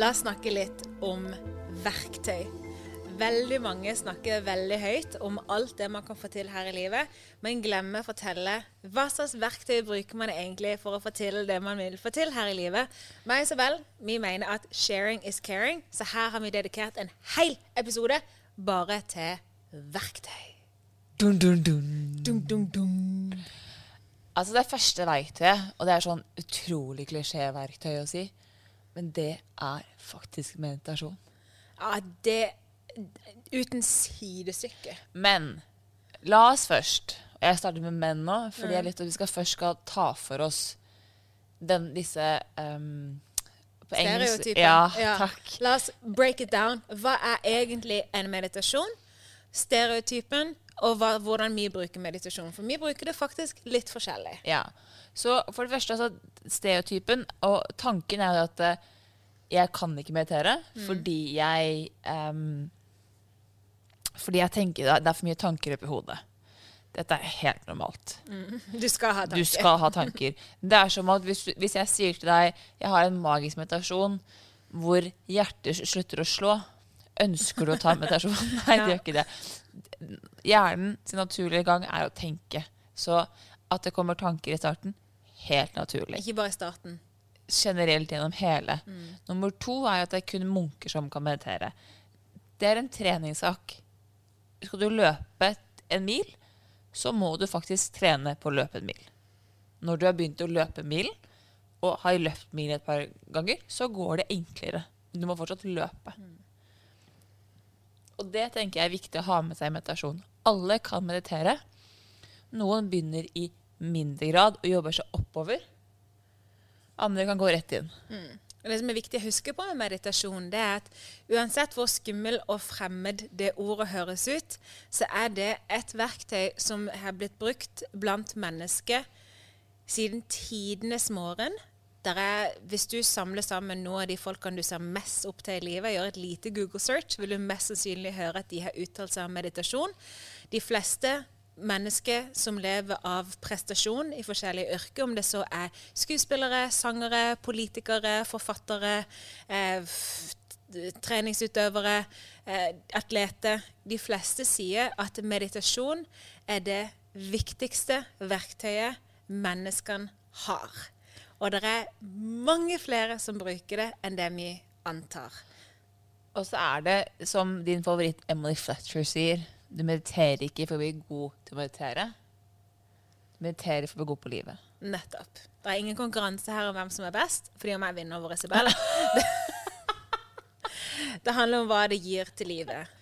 La oss snakke litt om verktøy. Veldig mange snakker veldig høyt om alt det man kan få til her i livet, men glemmer å fortelle hva slags verktøy bruker man egentlig for å få til det man vil få til her i livet. Meg så vel, vi mener at sharing is caring, så her har vi dedikert en hel episode bare til verktøy. Dun, dun, dun. Dun, dun, dun. Altså det første verktøyet, og det er sånn utrolig klisjéverktøy å si, men det er faktisk meditasjon. Ja, det Uten sidestykke. Men la oss først Og jeg starter med menn nå, fordi jeg er litt vi skal først skal ta for oss den, disse um, på engelsk- Stereotypen. Ja, takk. La oss break it down. Hva er egentlig en meditasjon? Stereotypen, og hva, hvordan vi bruker meditasjon. For vi bruker det faktisk litt forskjellig. Ja. Så for det første, altså, stereotypen og tanken er jo at eh, jeg kan ikke meditere fordi jeg um, Fordi jeg tenker det er for mye tanker oppi hodet. Dette er helt normalt. Du skal ha tanker. Du skal ha tanker. Det er som at hvis, hvis jeg sier til deg jeg har en magisk meditasjon hvor hjertet slutter å slå, ønsker du å ta meditasjon? Nei, det gjør ikke det. Hjernen sin naturlige gang er å tenke. Så at det kommer tanker i starten, helt naturlig. Ikke bare i starten. Generelt gjennom hele. Nummer to er at det er kun munker som kan meditere. Det er en treningssak. Skal du løpe en mil, så må du faktisk trene på å løpe en mil. Når du har begynt å løpe milen, og har løpt milen et par ganger, så går det enklere. Du må fortsatt løpe. Og det tenker jeg er viktig å ha med seg i meditasjon. Alle kan meditere. Noen begynner i mindre grad og jobber seg oppover. Andre kan gå rett inn. Og Det som er viktig å huske på med meditasjon, det er at uansett hvor skummel og fremmed det ordet høres ut, så er det et verktøy som har blitt brukt blant mennesker siden tidenes morgen. Er, hvis du samler sammen noen av de folkene du ser mest opp til i livet, gjør et lite Google search, vil du mest sannsynlig høre at de har uttalt seg om meditasjon. De fleste mennesker som lever av prestasjon i forskjellige yrker, om det så er skuespillere, sangere, politikere, forfattere, eh, treningsutøvere, eh, atleter. De fleste sier at meditasjon er det viktigste verktøyet menneskene har. Og det er mange flere som bruker det enn det vi antar. Og så er det, som din favoritt Emily Fletcher sier, du mediterer ikke for å bli god til å meditere. Du mediterer for å bli god på livet. Nettopp. Det er ingen konkurranse her om hvem som er best, fordi om jeg vinner over Isabel. det handler om hva det gir til livet.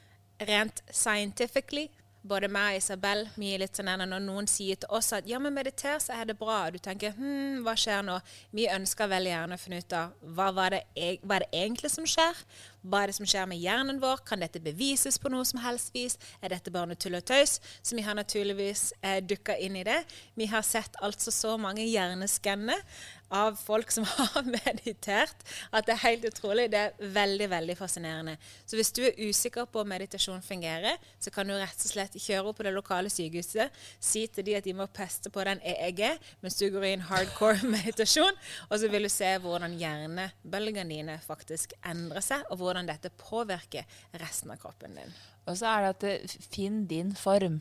Rent scientifically, både meg og Isabel, vi er litt sånn når noen sier til oss at ja, men mediter, så er det bra. Du tenker hm, hva skjer nå? Vi ønsker veldig gjerne å finne ut av hva, det, hva er det egentlig som skjer? Hva er det som skjer med hjernen vår? Kan dette bevises på noe som helst vis? Er dette bare noe tull og tøys? Så vi har naturligvis eh, dukka inn i det. Vi har sett altså så mange hjerneskanner av folk som har meditert, at det er helt utrolig. Det er veldig veldig fascinerende. Så hvis du er usikker på om meditasjon fungerer, så kan du rett og slett kjøre opp på det lokale sykehuset, si til de at de må peste på den EEG mens du går i en hardcore meditasjon, og så vil du se hvordan hjernebølgene dine faktisk endrer seg, og hvordan dette påvirker resten av kroppen din. Og så er det at det, finn din form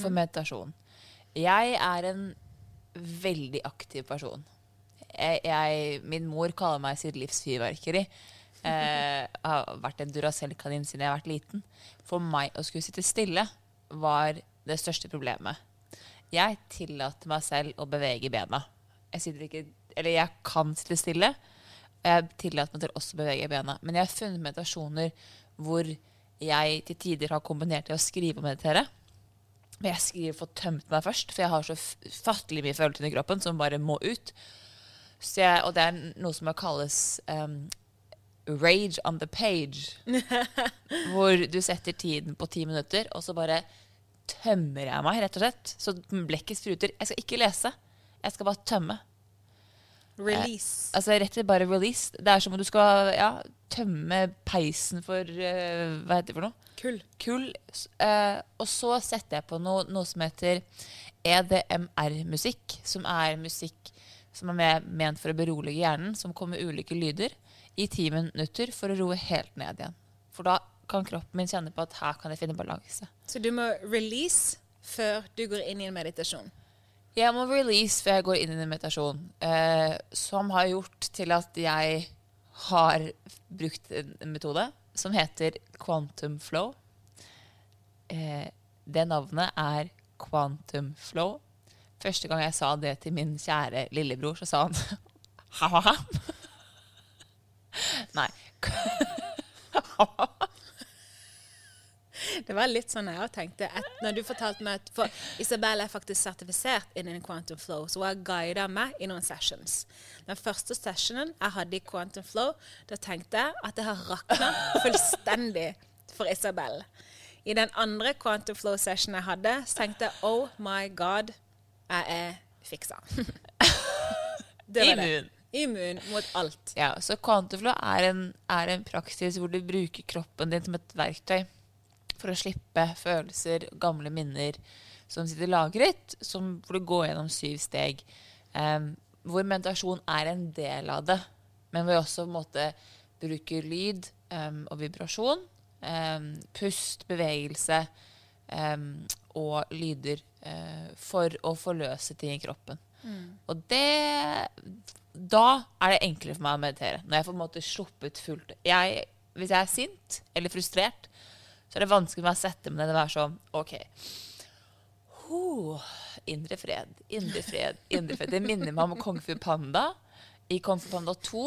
for meditasjon. Jeg er en veldig aktiv person. Jeg, jeg, min mor kaller meg sitt livs fyrverkeri. Eh, har vært en Duracell-kanin siden jeg har vært liten. For meg å skulle sitte stille var det største problemet. Jeg tillater meg selv å bevege bena. Jeg sitter ikke Eller jeg kan sitte stille. Jeg tillater meg til også å bevege bena. Men jeg har funnet meditasjoner hvor jeg til tider har kombinert det å skrive og meditere. Men jeg skriver for å tømt meg først, for jeg har så fattelig mye følelser i kroppen som bare må ut. Så jeg, og det er noe som kalles um, rage on the page. hvor du setter tiden på ti minutter, og så bare tømmer jeg meg, rett og slett. Så blekket spruter. Jeg skal ikke lese. Jeg skal bare tømme. Release. Altså rett og slett bare release. Det er som om du skal ja, tømme peisen for eh, Hva heter det for noe? Kull. Kull. Eh, og så setter jeg på noe, noe som heter EDMR-musikk. Som er musikk som er ment for å berolige hjernen, som kommer med ulike lyder i ti minutter for å roe helt ned igjen. For da kan kroppen min kjenne på at her kan jeg finne balanse. Så du må release før du går inn i en meditasjon. Jeg må release før jeg går inn i en meditasjon, eh, som har gjort til at jeg har brukt en metode som heter quantum flow. Eh, det navnet er quantum flow. Første gang jeg sa det til min kjære lillebror, så sa han ha-ha-ha. Nei. Det var litt sånn jeg òg tenkte. At når du fortalte meg at For Isabel er faktisk sertifisert innen Quantum Flow, så hun har guida meg i noen sessions. Den første sessionen jeg hadde i Quantum Flow, da tenkte jeg at det har rakna fullstendig for Isabel. I den andre Quantum Flow-sessionen jeg hadde, så tenkte jeg oh my god, jeg er fiksa. det var det. Immun mot alt. Ja, så quantum flow er en, er en praksis hvor du bruker kroppen din som et verktøy for å slippe følelser, gamle minner som sitter lagret, som, hvor du går gjennom syv steg. Um, hvor meditasjon er en del av det, men hvor vi også måte bruker lyd um, og vibrasjon, Um, pust, bevegelse og lyder uh, for å forløse ting i kroppen. Og det Da er det enklere for meg å meditere. Når jeg får på en måte sluppet fullt jeg, Hvis jeg er sint eller frustrert, så er det vanskelig med å sette meg ned og være sånn OK. Oh, indre fred, indre fred, indre fred. Det minner meg om Kung Fu Panda. I Kung Fu Panda 2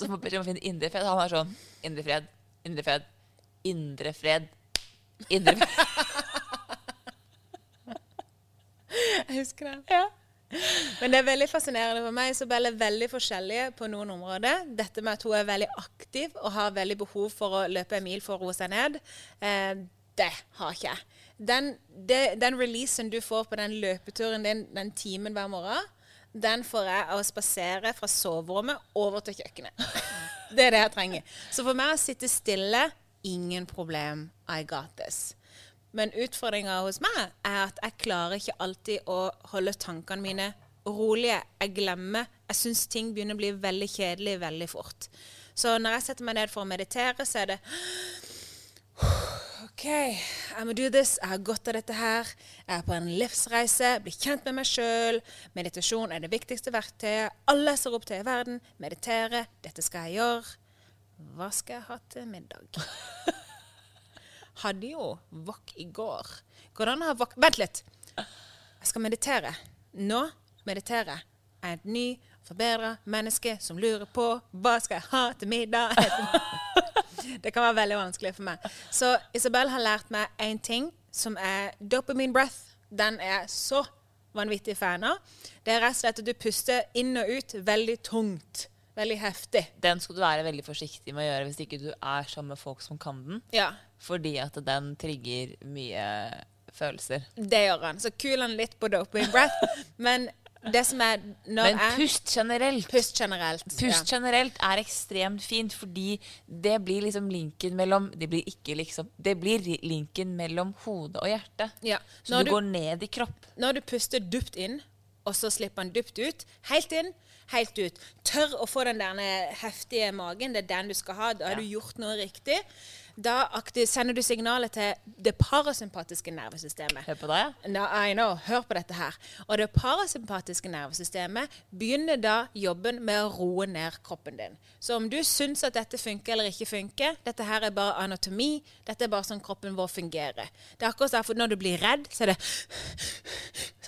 så må å finne indre fred. Han er sånn Indre fred, indre fred, indre fred. Indre fred. Jeg husker det. Men det er veldig fascinerende for meg. Isabel er veldig forskjellige på noen områder. Dette med at hun er veldig aktiv og har veldig behov for å løpe en mil for å roe seg ned, eh, det har ikke jeg. Den, det, den releasen du får på den løpeturen din den timen hver morgen, den får jeg av å spasere fra soverommet over til kjøkkenet. Det er det jeg trenger. Så for meg å sitte stille, ingen problem. I got this. Men utfordringa hos meg er at jeg klarer ikke alltid å holde tankene mine rolige. Jeg glemmer. Jeg syns ting begynner å bli veldig kjedelig veldig fort. Så når jeg setter meg ned for å meditere, så er det OK, I må do this. Jeg har godt av dette her. Jeg er på en livsreise. Bli kjent med meg sjøl. Meditasjon er det viktigste verktøyet. Alle ser opp til i verden. Meditere. Dette skal jeg gjøre. Hva skal jeg ha til middag? Hadde jo wok i går. Går det an å ha wok Vent litt! Jeg skal meditere. Nå mediterer jeg. Et ny, forbedra menneske som lurer på hva skal jeg ha til middag. Det kan være veldig vanskelig for meg. Så Isabel har lært meg én ting, som er dopamine breath. Den er så vanvittig fan av. Det er rett og slett at du puster inn og ut veldig tungt Veldig heftig. Den skal du være veldig forsiktig med å gjøre hvis ikke du er sammen med folk som kan den. Ja, Fordi at den trigger mye følelser. det gjør han. Så kuler han litt på doping breath. Men det som er når Men pust generelt. Pust generelt. Pust generelt er ekstremt fint, fordi det blir liksom linken mellom Det blir ikke liksom Det blir linken mellom hodet og hjertet. Ja. Så du, du- går ned i kropp. Når du puster dypt inn, og så slipper han dypt ut, helt inn, helt ut. Tør å få den der heftige magen, det er den du skal ha. Da har du gjort noe riktig. Da sender du signalet til det parasympatiske nervesystemet. Hør på det? ja. No, I know. Hør på dette her. Og det parasympatiske nervesystemet begynner da jobben med å roe ned kroppen din. Så om du syns at dette funker eller ikke funker, dette her er bare anatomi. Dette er bare sånn kroppen vår fungerer. Det er akkurat derfor når du blir redd, så er det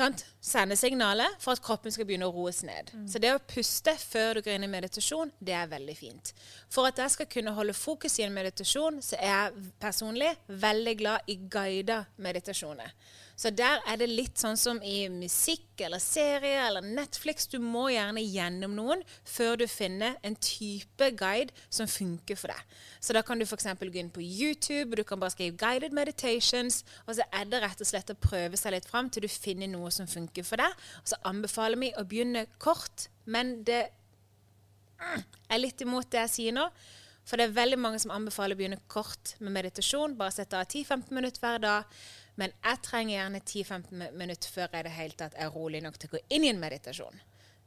sant? Sende signalet for at kroppen skal begynne å roes ned. Så det å puste før du går inn i meditasjon, det er veldig fint. For at jeg skal kunne holde fokus i en meditasjon, så er jeg personlig veldig glad i guida meditasjoner. Så der er det litt sånn som i musikk eller serie eller Netflix. Du må gjerne gjennom noen før du finner en type guide som funker for deg. Så da kan du f.eks. gå inn på YouTube, du kan bare skrive 'guided meditations', og så er det rett og slett å prøve seg litt fram til du finner noe som funker for deg. Og så anbefaler vi å begynne kort, men det er litt imot det jeg sier nå. For det er veldig mange som anbefaler å begynne kort med meditasjon. Bare sette av 10-15 minutter hver dag. Men jeg trenger gjerne 10-15 minutter før jeg det hele tatt er rolig nok til å gå inn i en meditasjon.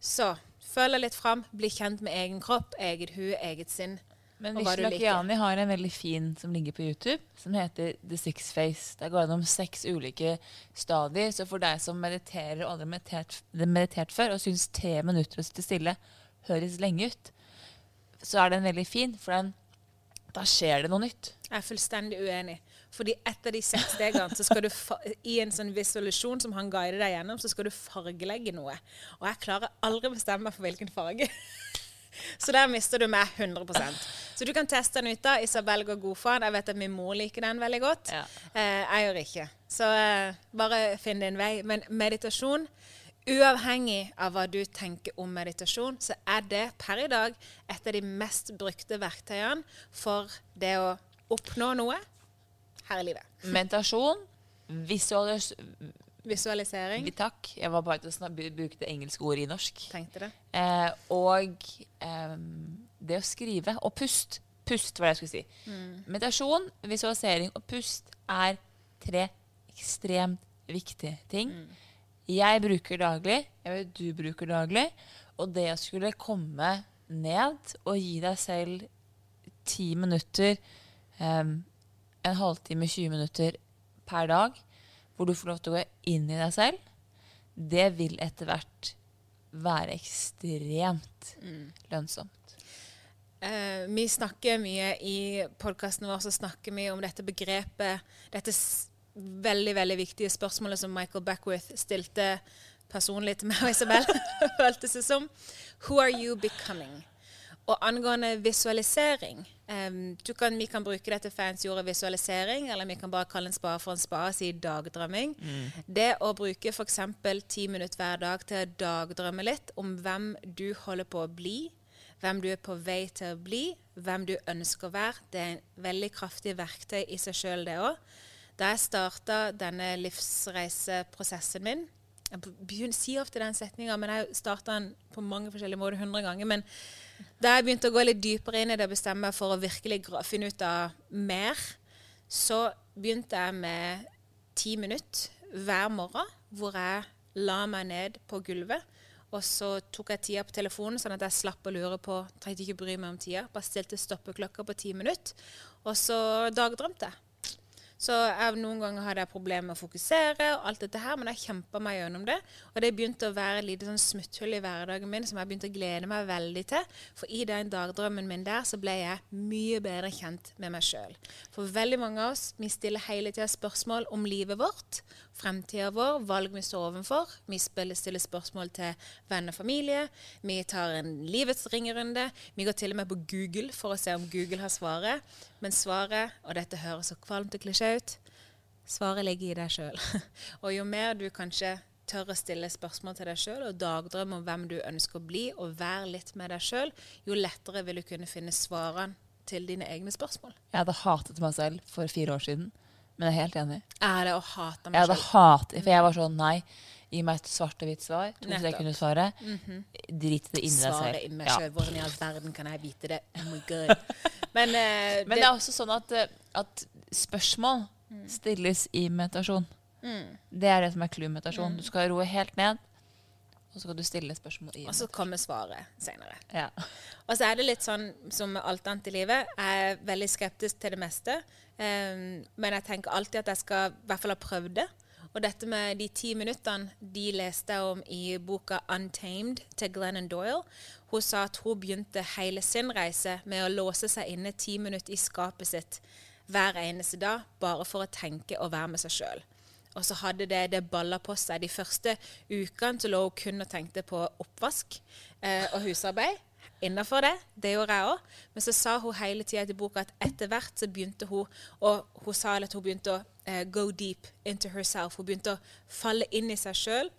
Så følg litt fram. Bli kjent med egen kropp, eget hue, eget sinn. Men Vishlakiani har en veldig fin som ligger på YouTube, som heter The Six Face. Der går det gjennom seks ulike stadier. Så for deg som mediterer og aldri har meditert, meditert før, og syns tre minutter å sitte stille høres lenge ut, så er den veldig fin, for den, da skjer det noe nytt. Jeg er fullstendig uenig. Fordi etter de seks stegene, så skal du i en sånn visualisjon som han guider deg gjennom, så skal du fargelegge noe. Og jeg klarer aldri å bestemme meg for hvilken farge. Så der mister du meg 100% Så du kan teste den ut. da. Isabel går god for den. Jeg vet at min mor liker den veldig godt. Ja. Eh, jeg gjør ikke. Så eh, bare finn din vei. Men meditasjon, uavhengig av hva du tenker om meditasjon, så er det per i dag et av de mest brukte verktøyene for det å oppnå noe her i livet. Meditasjon, visualis... Visualisering. Takk. Jeg var bare til å bruke det engelske ordet i norsk. Tenkte det. Eh, og eh, det å skrive. Og pust. Pust var det jeg skulle si. Meditasjon, visualisering og pust er tre ekstremt viktige ting. Jeg bruker daglig. Jeg vet du bruker daglig. Og det å skulle komme ned og gi deg selv ti minutter, ehm, en halvtime, 20 minutter per dag, hvor du får lov til å gå inn i deg selv, det vil etter hvert være ekstremt lønnsomt. Uh, vi snakker mye i podkasten vår så snakker vi om dette begrepet Dette veldig veldig viktige spørsmålet som Michael Beckwith stilte personlig til meg og Isabel. føltes det som. Who are you becoming? Og angående visualisering um, du kan, Vi kan bruke dette fancy ordet visualisering, eller vi kan bare kalle en spade for en spade og si dagdrømming. Det å bruke f.eks. ti minutter hver dag til å dagdrømme litt om hvem du holder på å bli, hvem du er på vei til å bli, hvem du ønsker å være, det er en veldig kraftig verktøy i seg sjøl, det òg. Da jeg starta denne livsreiseprosessen min Jeg begynner, sier ofte den setninga, men jeg starta den på mange forskjellige måter hundre ganger. Men da jeg begynte å gå litt dypere inn i det og bestemme for å virkelig finne ut av mer, så begynte jeg med ti minutter hver morgen hvor jeg la meg ned på gulvet. Og så tok jeg tida på telefonen, sånn at jeg slapp å lure på Trengte ikke bry meg om tida. Bare stilte stoppeklokka på ti minutter. Og så dagdrømte jeg. Så jeg, noen ganger hadde jeg problemer med å fokusere, og alt dette her, men jeg kjempa meg gjennom det. Og det begynte å være et lite sånn smutthull i hverdagen min som jeg begynte å glede meg veldig til. For i den dagdrømmen min der så ble jeg mye bedre kjent med meg sjøl. For veldig mange av oss vi stiller hele tida spørsmål om livet vårt, fremtida vår, valg vi står overfor. Vi stiller spørsmål til venner og familie. Vi tar en livets ringerunde. Vi går til og med på Google for å se om Google har svaret. Men svaret, og dette høres så kvalmt og klisjé ut, svaret ligger i deg sjøl. og jo mer du kanskje tør å stille spørsmål til deg sjøl og dagdrømme om hvem du ønsker å bli, og være litt med deg sjøl, jo lettere vil du kunne finne svarene til dine egne spørsmål. Jeg hadde hatet meg selv for fire år siden, men jeg er helt enig. Ære og hat av meg selv. Jeg hadde hat, for jeg var sånn nei, gi meg et svart og hvitt svar. Som jeg kunne svare. Mm -hmm. Drit det inni deg selv. Svaret inni meg Ja. sjøl. Hvordan i all verden kan jeg vite det? Oh my god. Men, eh, Men det er også sånn at, eh, at spørsmål Mm. stilles i meditasjon. Det er det som er clou i meditasjon. Du skal roe helt ned, og så kan du stille spørsmål i Og så kommer svaret seinere. Ja. Og så er det litt sånn som med alt annet i livet. Jeg er veldig skeptisk til det meste. Um, men jeg tenker alltid at jeg skal i hvert fall ha prøvd det. Og dette med de ti minuttene de leste jeg om i boka 'Untamed' til Glennon Doyle. Hun sa at hun begynte hele sin reise med å låse seg inne ti minutter i skapet sitt hver eneste dag, bare for å tenke og være med seg sjøl. Og så hadde det, det balla på seg. De første ukene så lå hun kun og tenkte på oppvask eh, og husarbeid. Innafor det. Det gjorde jeg òg. Men så sa hun hele tida til boka at etter hvert så begynte hun Og hun sa at hun begynte å eh, go deep into herself. Hun begynte å falle inn i seg sjøl.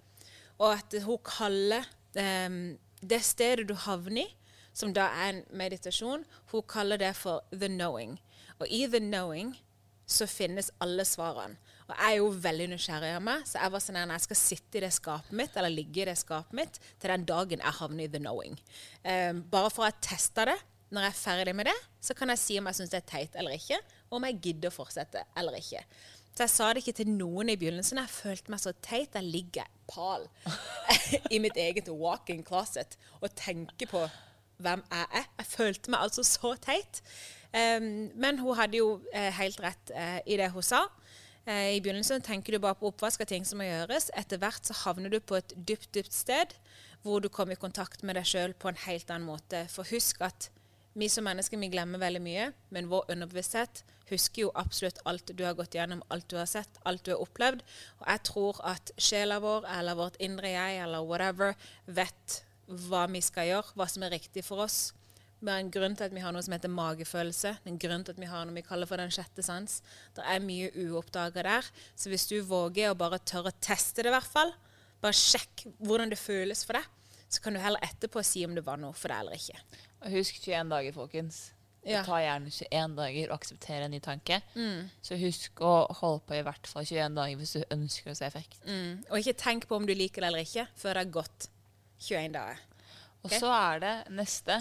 Og at hun kaller eh, det stedet du havner i, som da er en meditasjon, hun kaller det for the knowing. Og i the knowing så finnes alle svarene. Og jeg er jo veldig nysgjerrig av meg, så jeg var sånn at jeg skal sitte i det skapet mitt, eller ligge i det skapet mitt, til den dagen jeg havner i the knowing. Um, bare for å ha testa det. Når jeg er ferdig med det, så kan jeg si om jeg syns det er teit eller ikke, og om jeg gidder å fortsette eller ikke. Så jeg sa det ikke til noen i begynnelsen. Jeg følte meg så teit. Jeg ligger pal i mitt eget walk-in closet og tenker på hvem jeg er. Jeg følte meg altså så teit. Um, men hun hadde jo eh, helt rett eh, i det hun sa. Eh, I begynnelsen tenker du bare på oppvask av ting som må gjøres. Etter hvert så havner du på et dypt, dypt sted hvor du kommer i kontakt med deg sjøl på en helt annen måte. For husk at vi som mennesker vi glemmer veldig mye, men vår underbevissthet husker jo absolutt alt du har gått gjennom, alt du har sett, alt du har opplevd. Og jeg tror at sjela vår eller vårt indre jeg eller whatever vet hva vi skal gjøre, hva som er riktig for oss. Det er en grunn til at vi har noe som heter magefølelse. Det er en grunn til at vi har noe vi kaller for den sjette sans. Det er mye uoppdaga der. Så hvis du våger å bare tørre å teste det, i hvert fall, bare sjekk hvordan det føles for deg, så kan du heller etterpå si om det var noe for deg eller ikke. Og husk 21 dager, folkens. Ja. Det tar gjerne 21 dager å akseptere en ny tanke. Så husk å holde på i hvert fall 21 dager hvis du ønsker å se effekt. Mm. Og ikke tenk på om du liker det eller ikke før det har gått 21 dager. Og så er det neste,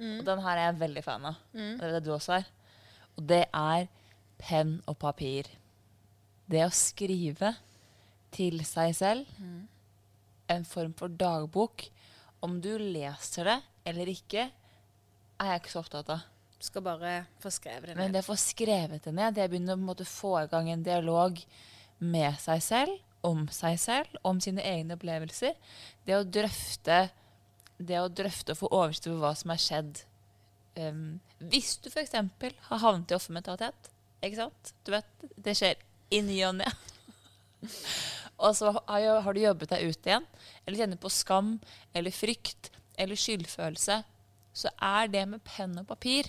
og den her er jeg veldig fan av. Og det vet det du også er. Og det er penn og papir. Det å skrive til seg selv, en form for dagbok. Om du leser det eller ikke, er jeg ikke så opptatt av. Du skal bare få skrevet det ned. Men det å få skrevet det ned, det begynner å måte få i gang en dialog med seg selv, om seg selv, om sine egne opplevelser. Det å drøfte det å drøfte og få oversikt over hva som har skjedd. Um, hvis du f.eks. har havnet i offermentalitet, ikke sant? Du vet, det skjer i ny og ne. og så har, du jobbet deg ut igjen, eller kjenner på skam eller frykt eller skyldfølelse, så er det med penn og papir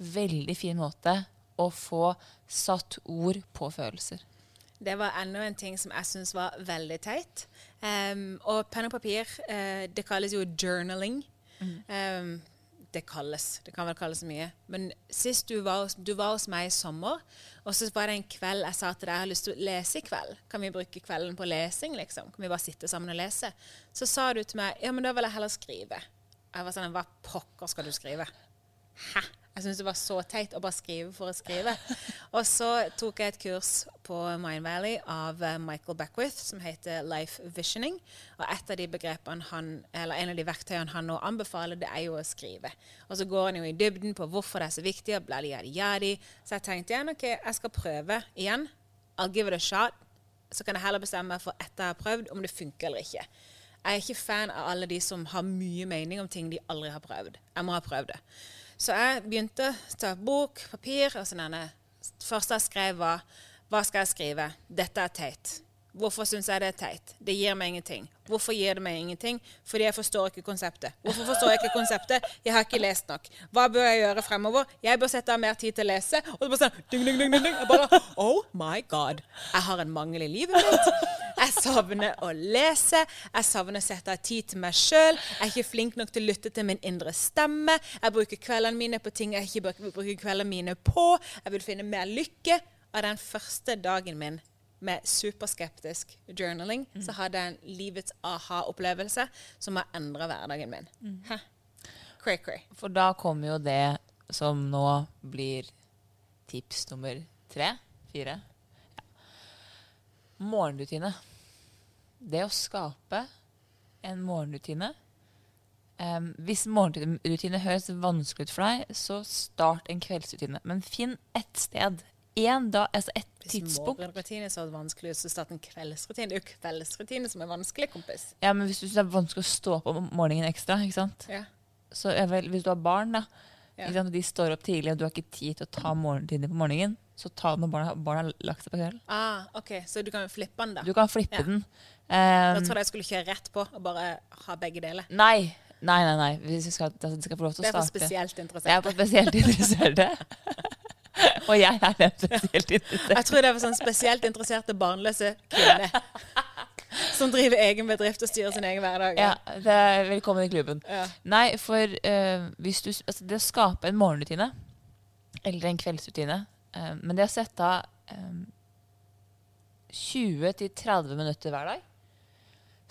veldig fin måte å få satt ord på følelser. Det var enda en ting som jeg syns var veldig teit. Um, og penn og papir, uh, det kalles jo journaling. Em, det kalles. Det kan vel kalles mye. Men sist du var, du var hos meg i sommer, og så var det en kveld jeg sa til deg jeg har lyst til å lese i kveld. Kan vi bruke kvelden på lesing, liksom? Kan vi bare sitte sammen og lese? Så sa du til meg ja, men da vil jeg heller skrive. Jeg var sånn, hva pokker skal du skrive? Hæ? Jeg syntes det var så teit å bare skrive for å skrive. Og så tok jeg et kurs på Mind Valley av eh, Michael Beckwith som heter Life Visioning. Og et av de begrepene han, eller en av de verktøyene han nå anbefaler, det er jo å skrive. Og så går han jo i dybden på hvorfor det er så viktig, og bla, yadi, yadi. Så jeg tenkte igjen, ok, jeg skal prøve igjen. I'll give it a shot. Så kan jeg heller bestemme meg for etter jeg har prøvd, om det funker eller ikke. Jeg er ikke fan av alle de som har mye mening om ting de aldri har prøvd. Jeg må ha prøvd det. Så jeg begynte å ta bok, papir og sånn. Det første jeg skrev, var Hva skal jeg skrive? Dette er teit. Hvorfor syns jeg det er teit? Det gir meg ingenting. Hvorfor gir det meg ingenting? Fordi jeg forstår ikke konseptet. Hvorfor forstår jeg ikke konseptet? Jeg har ikke lest nok. Hva bør jeg gjøre fremover? Jeg bør sette av mer tid til å lese. Og så bare sånn ding, ding, ding, ding. Jeg bare Oh my God. Jeg har en mangel i livet mitt. Jeg savner å lese. Jeg savner å sette av tid til meg sjøl. Jeg er ikke flink nok til å lytte til min indre stemme. Jeg bruker kveldene mine på ting jeg ikke bruker kveldene mine på. Jeg vil finne mer lykke. Av den første dagen min med superskeptisk journaling, så hadde jeg en livets aha-opplevelse som har endra hverdagen min. Mm. Cray, cray. For da kommer jo det som nå blir tips nummer tre? Fire? Ja. Morgenrutine. Det å skape en morgenrutine um, Hvis morgenrutine høres vanskelig ut for deg, så start en kveldsrutine. Men finn ett sted. En dag, altså et tidspunkt. morgenrutine er så vanskelig, så starte en kveldsrutine. Det er jo kveldsrutine som er vanskelig, kompis. Ja, men hvis du synes det er vanskelig å stå opp om morgenen ekstra, ikke sant? Ja. Så vel, hvis du har barn, da, Ja. og de står opp tidlig, og du har ikke tid til å ta morgentiden på morgenen, så ta den når barna, barna har lagt seg på kvelden. Ah, ok, Så du kan jo flippe den, da. Du kan flippe Ja. den. Da tror trodde jeg skulle kjøre rett på og bare ha begge deler. nei, nei, nei. nei. Hvis skal, altså, du skal få lov til Det å er for starte. spesielt Det er for spesielt interesserte. og jeg er den spesielt interesserte. Jeg tror det er sånn spesielt interesserte barnløse kvinner. Som driver egen bedrift og styrer sin egen hverdag. Ja, det er velkommen i klubben. Ja. Nei, for uh, hvis du, altså det å skape en morgenrutine, eller en kveldsrutine, uh, men det å sette av um, 20-30 minutter hver dag,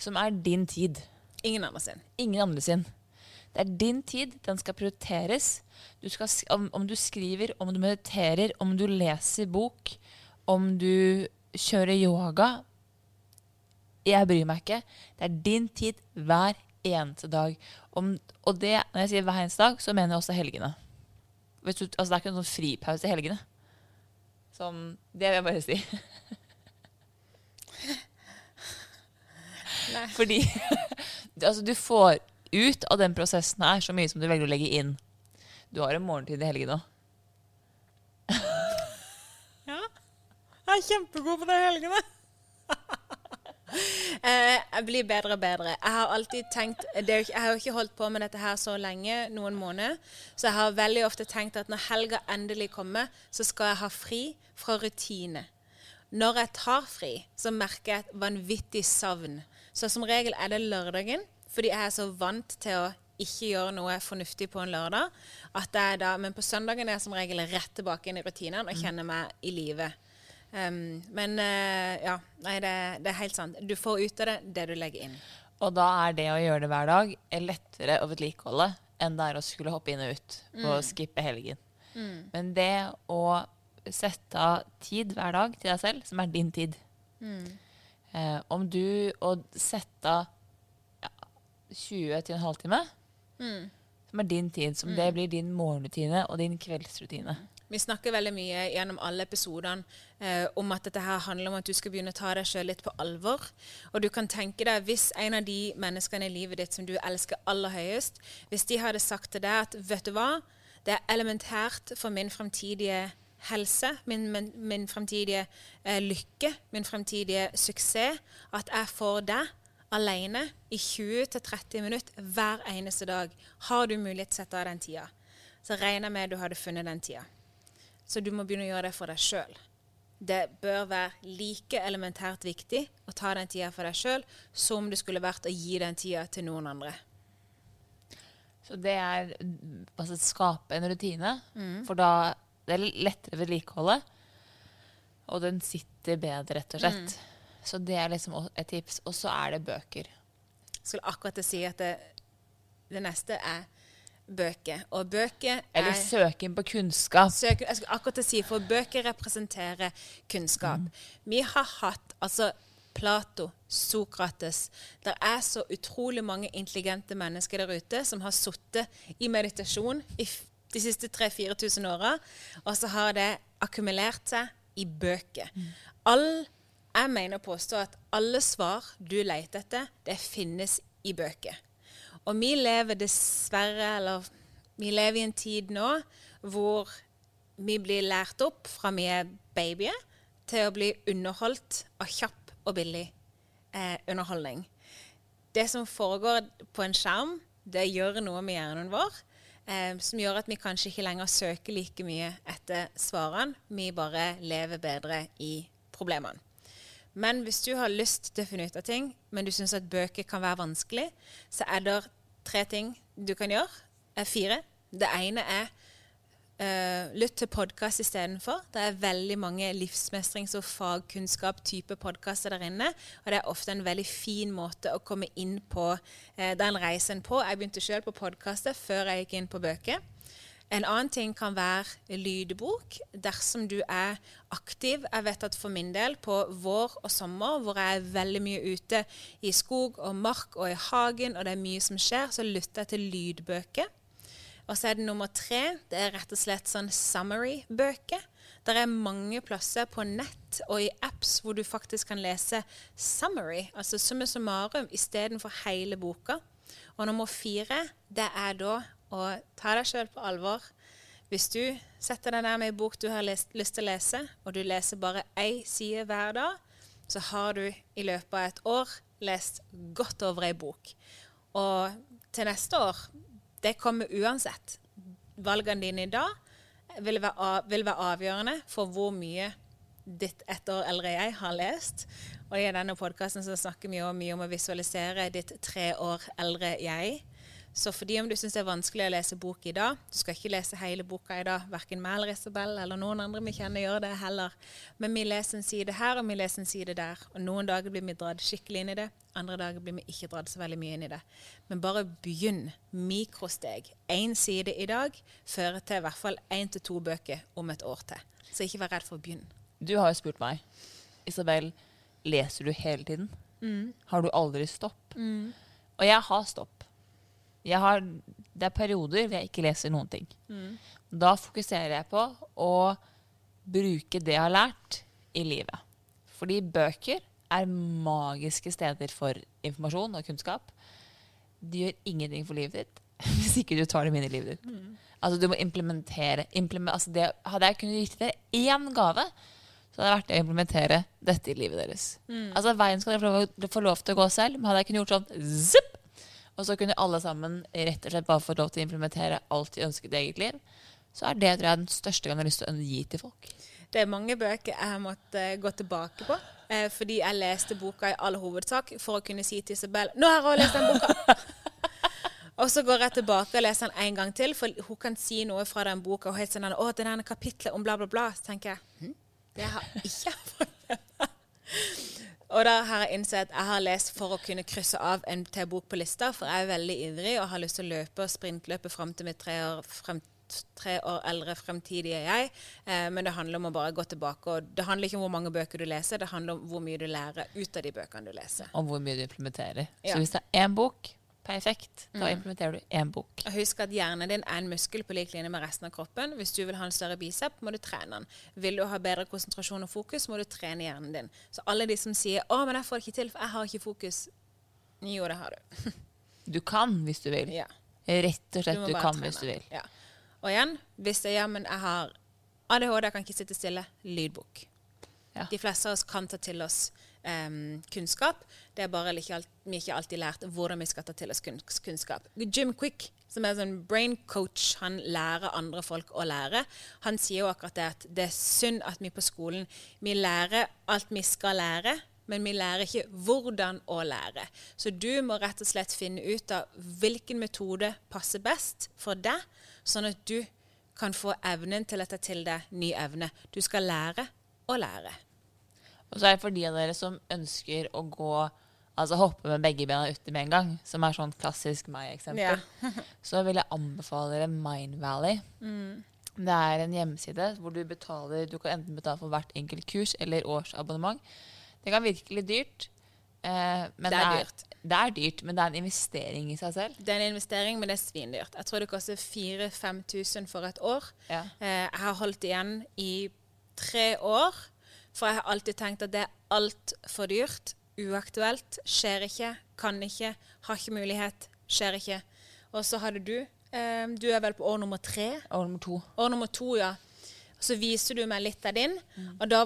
som er din tid, Ingen andre sin. ingen andre sin. Det er din tid, den skal prioriteres. Du skal, om, om du skriver, om du mediterer, om du leser bok, om du kjører yoga Jeg bryr meg ikke. Det er din tid hver eneste dag. Om, og det, når jeg sier hver eneste dag, så mener jeg også helgene. Du, altså det er ikke noen sånn fripause i helgene. Som, det vil jeg bare si. Fordi altså, du får ut av den prosessen her så mye som du velger å legge inn. Du har en morgentid i helgen òg. Ja. Jeg er kjempegod på det i helgene. Eh, jeg blir bedre og bedre. Jeg har alltid tenkt det er jo ikke, Jeg har jo ikke holdt på med dette her så lenge, noen måneder, så jeg har veldig ofte tenkt at når helga endelig kommer, så skal jeg ha fri fra rutine. Når jeg tar fri, så merker jeg et vanvittig savn. Så som regel er det lørdagen, fordi jeg er så vant til å ikke gjøre noe fornuftig på en lørdag. Da, men på søndagen er jeg som regel rett tilbake inn i rutinene og kjenner meg i live. Um, men uh, ja, nei, det, det er helt sant. Du får ut av det det du legger inn. Og da er det å gjøre det hver dag lettere å vedlikeholde enn det er å skulle hoppe inn og ut og skippe helgen. Men det å sette av tid hver dag til deg selv, som er din tid eh, Om du å sette av 20 til en halvtime, som er din tid, som det blir din morgenrutine og din kveldsrutine. Vi snakker veldig mye gjennom alle episodene eh, om at dette her handler om at du skal begynne å ta deg sjøl litt på alvor. Og du kan tenke deg, hvis en av de menneskene i livet ditt som du elsker aller høyest, hvis de hadde sagt til deg at vet du hva, det er elementært for min fremtidige helse, min, min, min fremtidige eh, lykke, min fremtidige suksess, at jeg får deg alene i 20-30 minutter hver eneste dag. Har du mulighet til å sette av den tida, så regner jeg med du hadde funnet den tida. Så du må begynne å gjøre det for deg sjøl. Det bør være like elementært viktig å ta den tida for deg sjøl som det skulle vært å gi den tida til noen andre. Så det er altså skape en rutine, Mm. for da det er lettere vedlikeholdet. og den sitter bedre, rett og slett. Mm. Så det er liksom et tips. Og så er det bøker. Jeg skulle akkurat til å si at det, det neste er bøker. Og bøker er Eller søken på kunnskap. Søken, Jeg skulle akkurat til å si, for bøker representerer kunnskap. Vi har hatt altså Plato, Sokrates Det er så utrolig mange intelligente mennesker der ute som har sittet i meditasjon i de siste 3000-4000 åra, og så har det akkumulert seg i bøker. All, jeg mener å påstå at alle svar du leter etter, det finnes i bøker. Og vi lever dessverre, eller vi lever i en tid nå hvor vi blir lært opp fra vi er babyer, til å bli underholdt av kjapp og billig eh, underholdning. Det som foregår på en skjerm, det gjør noe med hjernen vår, eh, som gjør at vi kanskje ikke lenger søker like mye etter svarene. Vi bare lever bedre i problemene. Men hvis du har lyst til å finne ut av ting, men du syns at bøker kan være vanskelig, så er det tre ting du kan gjøre. Er fire. Det ene er uh, lytt til podkast istedenfor. Det er veldig mange livsmestrings- og fagkunnskap-type podkaster der inne. Og det er ofte en veldig fin måte å komme inn på uh, den reisen på. Jeg begynte sjøl på podkaster før jeg gikk inn på bøker. En annen ting kan være lydbok dersom du er aktiv. Jeg vet at for min del, på vår og sommer, hvor jeg er veldig mye ute i skog og mark og i hagen, og det er mye som skjer, så lytter jeg til lydbøker. Og så er det nummer tre. Det er rett og slett sånn summary-bøker. Det er mange plasser på nett og i apps hvor du faktisk kan lese summary, altså summa summarum, istedenfor hele boka. Og nummer fire, det er da å ta deg sjøl på alvor. Hvis du setter deg ned med ei bok du har lyst til å lese, og du leser bare ei side hver dag, så har du i løpet av et år lest godt over ei bok. Og til neste år det kommer uansett. Valgene dine i dag vil være, vil være, avgjørende for hvor mye ditt ett år eldre jeg har lest. Og i denne podkasten snakker vi mye om å visualisere ditt tre år eldre jeg. Så fordi om du syns det er vanskelig å lese bok i dag Du skal ikke lese hele boka i dag. Verken meg eller Isabel eller noen andre vi kjenner gjør det heller. Men vi leser en side her, og vi leser en side der. Og noen dager blir vi dratt skikkelig inn i det. Andre dager blir vi ikke dratt så veldig mye inn i det. Men bare begynn. Mikrosteg. Én side i dag fører til i hvert fall én til to bøker om et år til. Så ikke vær redd for å begynne. Du har jo spurt meg, Isabel, leser du hele tiden? Mm. Har du aldri stopp? Mm. Og jeg har stopp. Har, det er perioder hvor jeg ikke leser noen ting. Mm. Da fokuserer jeg på å bruke det jeg har lært, i livet. Fordi bøker er magiske steder for informasjon og kunnskap. De gjør ingenting for livet ditt hvis ikke du tar dem inn i livet ditt. Mm. Altså Du må implementere. Implement, altså det, hadde jeg kunnet gitt dere én gave, så hadde det vært å implementere dette i livet deres. Mm. Altså Veien skal dere få lov til å gå selv, men hadde jeg kunnet gjort sånn zipp, og så kunne alle sammen rett og slett bare få lov til å implementere alt de ønsket i eget liv, så er det tror jeg, den største gangen jeg har lyst til å gi til folk. Det er mange bøker jeg har måttet uh, gå tilbake på. Uh, fordi jeg leste boka i all hovedsak for å kunne si til Isabel 'Nå har jeg lest den boka!' og så går jeg tilbake og leser den en gang til, for hun kan si noe fra den boka. Og helt sånn 'Å, det er kapitlet om bla, bla, bla.' Så tenker jeg hm? Det har jeg ikke fått. Og da har jeg innsett at jeg har lest for å kunne krysse av en til bok på lista, for jeg er veldig ivrig og har lyst til å løpe og sprintløpe fram til mitt tre år, frem, tre år eldre fremtidige jeg. Eh, men det handler om å bare gå tilbake. Og det handler ikke om hvor mange bøker du leser, det handler om hvor mye du lærer ut av de bøkene du leser. Og hvor mye du implementerer. Ja. Så hvis det er én bok Perfekt. Da mm. implementerer du én bok. Og Husk at hjernen din er en muskel på lik linje med resten av kroppen. Hvis du vil ha en større bicep, må du trene den. Vil du ha bedre konsentrasjon og fokus, må du trene hjernen din. Så alle de som sier 'Å, men jeg får ikke til, for jeg har ikke fokus', jo, det har du. du kan hvis du vil. Ja. Rett og slett, du, du kan trene. hvis du vil. Ja. Og igjen, hvis det, ja, men jeg har ADHD, jeg kan ikke sitte stille, lydbok. Ja. De fleste av oss kan ta til oss um, kunnskap. Det er bare ikke alt, vi ikke alltid lært hvordan vi skal ta til oss kunnskap. Jim Quick, som er sånn brain coach, han lærer andre folk å lære. Han sier jo akkurat det at det er synd at vi på skolen vi lærer alt vi skal lære, men vi lærer ikke hvordan å lære. Så du må rett og slett finne ut av hvilken metode passer best for deg, sånn at du kan få evnen til å ta til deg ny evne. Du skal lære å lære. Og så er det for de av dere som ønsker å gå Altså hoppe med begge bena uti med en gang, som er sånn klassisk meg-eksempel, ja. så vil jeg anbefale dere Mindvalley. Mm. Det er en hjemmeside hvor du betaler Du kan enten betale for hvert enkelt kurs eller årsabonnement. Det kan virke litt dyrt. Eh, men det er, det er dyrt. Det er dyrt, men det er en investering i seg selv. Det er en investering, men det er svindyrt. Jeg tror det koster 4000-5000 for et år. Ja. Eh, jeg har holdt igjen i tre år. For jeg har alltid tenkt at det er altfor dyrt, uaktuelt, skjer ikke, kan ikke, har ikke mulighet, skjer ikke. Og så hadde du eh, Du er vel på år nummer tre? År nummer to. År nummer to, ja. Så viser du meg litt av din. Mm. Og da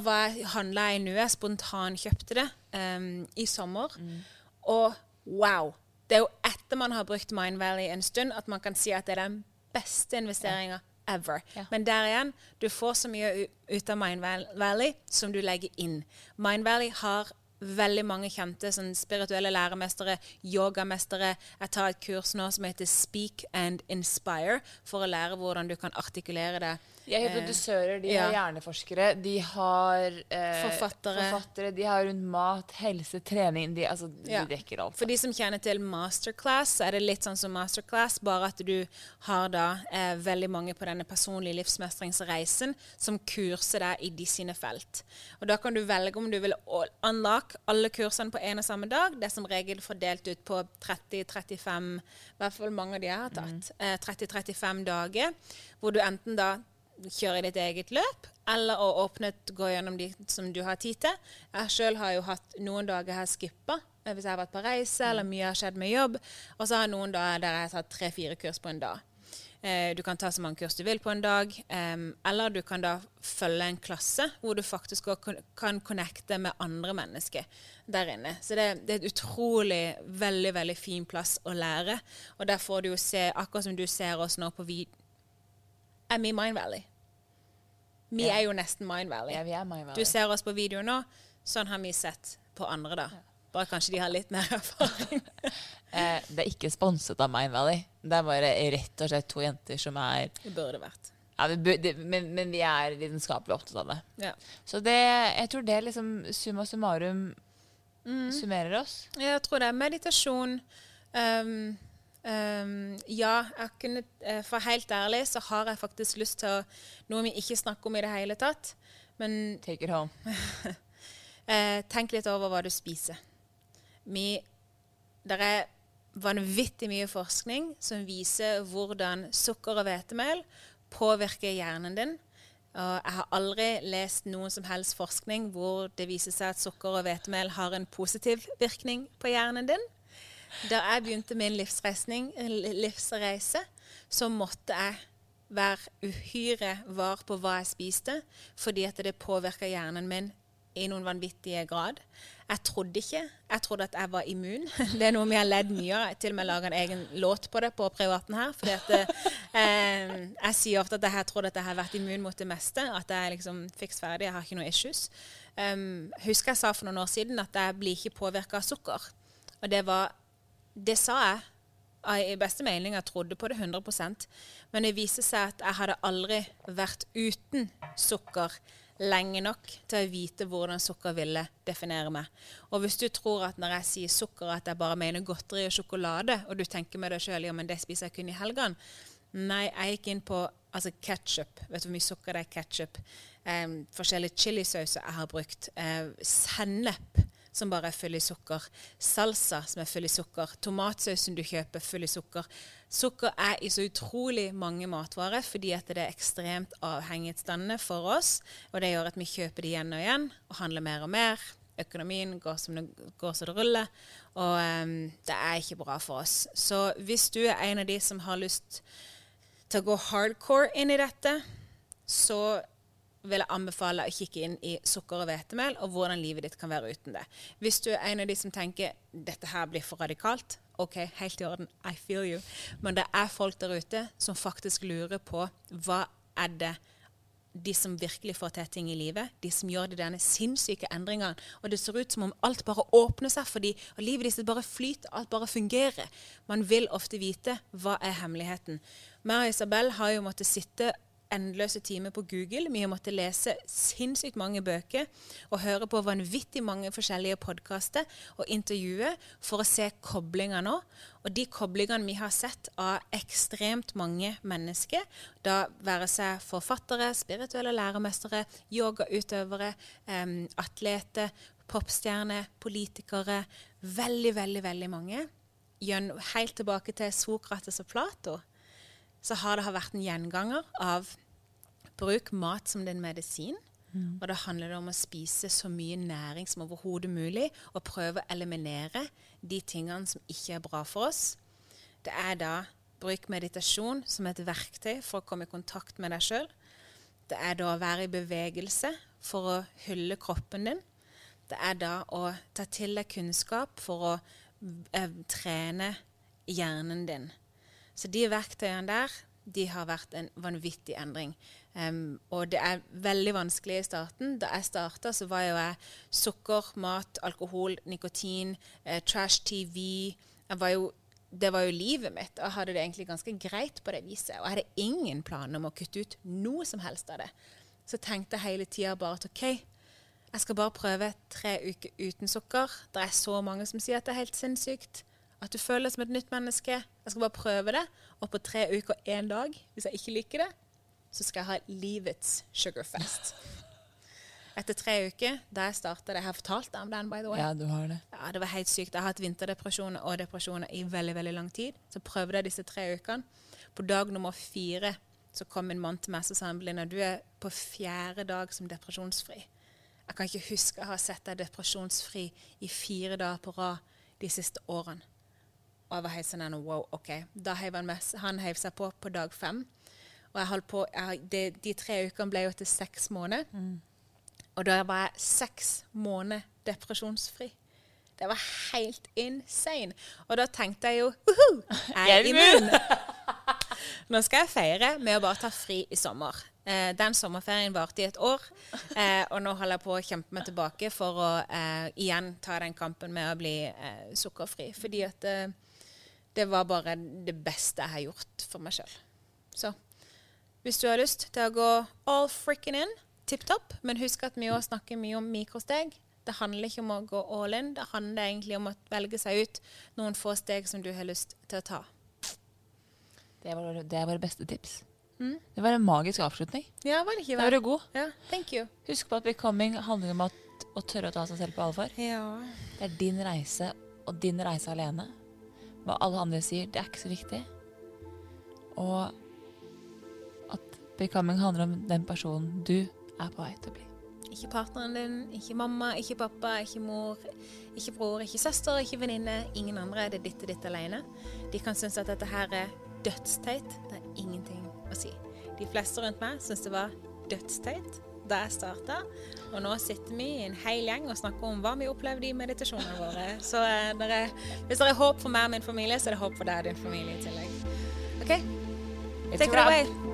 handla jeg nå, jeg spontankjøpte det um, i sommer. Mm. Og wow! Det er jo etter man har brukt Mind Valley en stund, at man kan si at det er den beste investeringa ever. Ja. Men der igjen, du får så mye ut av Mind Valley som du legger inn. Mind Valley har veldig mange kjente sånn spirituelle læremestere, yogamestere. Jeg tar et kurs nå som heter Speak and Inspire, for å lære hvordan du kan artikulere det. De er hypnotisører, de ja. har hjerneforskere, de har eh, Forfattere. forfattere, de har rundt mat, helse, trening. De, altså, Ja. de dekker alt. For de som kjenner til masterclass, er det litt sånn som masterclass, bare at du har da eh, veldig mange på denne personlige livsmestringsreisen som kurser deg i de sine felt. Og da kan du velge om du vil unlock alle kursene på en og samme dag. Det er som regel fordelt ut på 30-35, i hvert fall mange av de jeg har tatt, eh, 30-35 dager, hvor du enten da kjøre ditt eget løp, eller å åpne et, gå gjennom de som du har tid til. Jeg sjøl har jo hatt noen dager jeg har skippa hvis jeg har vært på reise eller mye har skjedd med jobb. Og så har jeg noen dager der jeg har tatt tre-fire kurs på en dag. Eh, du kan ta så mange kurs du vil på en dag, em, eller du kan da følge en klasse hvor du faktisk kan- connecte med andre mennesker der inne. Så det, det er et utrolig, veldig, veldig fin plass å lære. Og der får du jo se, akkurat som du ser oss nå på vid er vi Mind Valley. Vi Ja. er jo nesten Mind Valley. Ja, vi er Mind Valley. Du ser oss på video nå. Sånn har vi sett på andre, da. Bare kanskje de har litt mer erfaring. Eh, det er ikke sponset av Mind Valley. Det er bare rett og slett to jenter som er Det burde vært. ja, vi, burde, men, men vi er lidenskapelig opptatt av det. Ja. Så det, jeg tror det liksom summa summarum Mm. summerer oss. Jeg tror det er meditasjon. Um, um, ja, jeg kunne, eh, for helt ærlig så har jeg faktisk lyst til å Noe vi ikke snakker om i det hele tatt. Men Take it home. uh, tenk litt over hva du spiser. Vi, Det er vanvittig mye forskning som viser hvordan sukker og hvetemel påvirker hjernen din. Og jeg har aldri lest noen som helst forskning hvor det viser seg at sukker og hvetemel har en positiv virkning på hjernen din. Da jeg begynte min livsreisning, livsreise, så måtte jeg være uhyre var på hva jeg spiste, fordi at det påvirka hjernen min i noen vanvittige grad. Jeg trodde ikke. Jeg trodde at jeg var immun. Det er noe vi har ledd mye av. Til og med laga en egen låt på det på privaten her. fordi at eh, Jeg sier ofte at jeg har trodd at jeg har vært immun mot det meste. At jeg liksom fiks ferdig, jeg har ikke noe issues. Um, husker jeg sa for noen år siden at jeg blir ikke påvirka av sukker. Og det var Det sa jeg i beste mening. Jeg trodde på det 100% Men det viste seg at jeg hadde aldri vært uten sukker lenge nok til å vite hvordan sukker ville definere meg. Og hvis du tror at når jeg sier sukker, at jeg bare mener godteri og sjokolade, og du tenker med deg sjøl ja, men det spiser jeg kun i helgene Nei, jeg gikk inn på altså ketchup. Vet du hvor mye sukker det er i ketchup? Eh, forskjellige chilisauser jeg har brukt. Eh, sennep som bare er full i sukker. Salsa som er full i sukker. Tomatsausen du kjøper, full i sukker. Sukker er i så utrolig mange matvarer fordi at det er ekstremt avhengighetsdannende for oss. Og det gjør at vi kjøper det igjen og igjen og handler mer og mer. Økonomien går som det, går så det ruller. Og um, det er ikke bra for oss. Så hvis du er en av de som har lyst til å gå hardcore inn i dette, så vil jeg anbefale å kikke inn i sukker og hvetemel, og hvordan livet ditt kan være uten det. Hvis du er en av de som tenker dette her blir for radikalt, OK, helt i orden, I feel you. Men det er folk der ute som faktisk lurer på hva er det de som virkelig får til ting i livet, de som gjør de denne sinnssyke endringene. Og det ser ut som om alt bare åpner seg for dem, og livet deres bare flyter, alt bare fungerer. Man vil ofte vite hva er hemmeligheten. Meg og Isabel har jo måttet sitte endeløse timer på Google. Vi har måttet lese sinnssykt mange bøker og høre på vanvittig mange forskjellige podkaster og intervjuer for å se koblinger nå. Og de koblingene vi har sett av ekstremt mange mennesker, da være seg forfattere, spirituelle læremestere, yogautøvere, um, atleter, popstjerner, politikere Veldig, veldig, veldig mange. Helt tilbake til Sokrates og Plato så har det vært en gjenganger av bruk mat som din medisin. Mm. Og da handler det om å spise så mye næring som overhodet mulig, og prøve å eliminere de tingene som ikke er bra for oss. Det er da bruk meditasjon som et verktøy for å komme i kontakt med deg sjøl. Det er da å være i bevegelse for å hylle kroppen din. Det er da å ta til deg kunnskap for å eh, trene hjernen din. Så de verktøyene der, de har vært en vanvittig endring. Um, og det er veldig vanskelig i starten. Da jeg starta, så var jo jeg sukker, mat, alkohol, nikotin, eh, trash TV. Var jo, det var jo livet mitt. Og jeg hadde det egentlig ganske greit på det viset. Og jeg hadde ingen planer om å kutte ut noe som helst av det. Så tenkte jeg hele tida bare at OK, jeg skal bare prøve tre uker uten sukker. Det er så mange som sier at det er helt sinnssykt. At du føler deg som et nytt menneske. Jeg skal bare prøve det. Og på tre uker og én dag, hvis jeg ikke liker det, så skal jeg ha livets sugarfest. Etter tre uker, da jeg starta det Jeg har fortalt deg om den, by the way. Ja, du har det. Ja, Det var helt sykt. Jeg har hatt vinterdepresjoner og depresjoner i veldig veldig lang tid. Så prøvde jeg disse tre ukene. På dag nummer fire så kom en mann til meg og sa Belinda, du er på fjerde dag som depresjonsfri. Jeg kan ikke huske å ha sett deg depresjonsfri i fire dager på rad de siste årene. Og jeg var helt sånn wow, OK. Da heiv han, han heiv seg på på dag fem. Og jeg holdt på, jeg, de, de, tre ukene ble jo til seks måneder. Mm. Og da var jeg seks måneder depresjonsfri. Det var helt insane. Og da tenkte jeg jo Uhu, jeg er immun! Nå skal jeg feire med å bare ta fri i sommer. Eh, den sommerferien varte i et år, eh, og nå holder jeg på å kjempe meg tilbake for å eh, igjen ta den kampen med å bli eh, sukkerfri. Fordi at eh, det var bare det beste jeg har gjort for meg sjøl. Så hvis du har lyst til å gå all fricken in, tipp topp, men husk at vi òg snakker mye om mikrosteg. Det handler ikke om å gå all in, det handler egentlig om å velge seg ut noen få steg som du har lyst til å ta. Det var, det våre beste tips. Mm. Det var en magisk avslutning. Ja, var det ikke Da var god. Ja, thank you. Husk på at becoming handler om at, å tørre å ta seg selv på alvor. Ja. Det er din reise, og din reise alene. Hva alle andre sier, det er ikke så viktig. Og becoming handler om den personen du er på vei til å bli. Ikke partneren din, ikke mamma, ikke pappa, ikke mor, ikke bror, ikke søster, ikke venninne. Ingen andre. Det er ditt og ditt alene. De kan synes at dette her er dødsteit. Det er ingenting å si. De fleste rundt meg synes det var dødsteit da jeg starta. Og nå sitter vi i en hel gjeng og snakker om hva vi opplevde i meditasjonene våre. Så eh, dere, hvis det er håp for meg og min familie, så er det håp for deg og din familie i tillegg. OK? Take it away.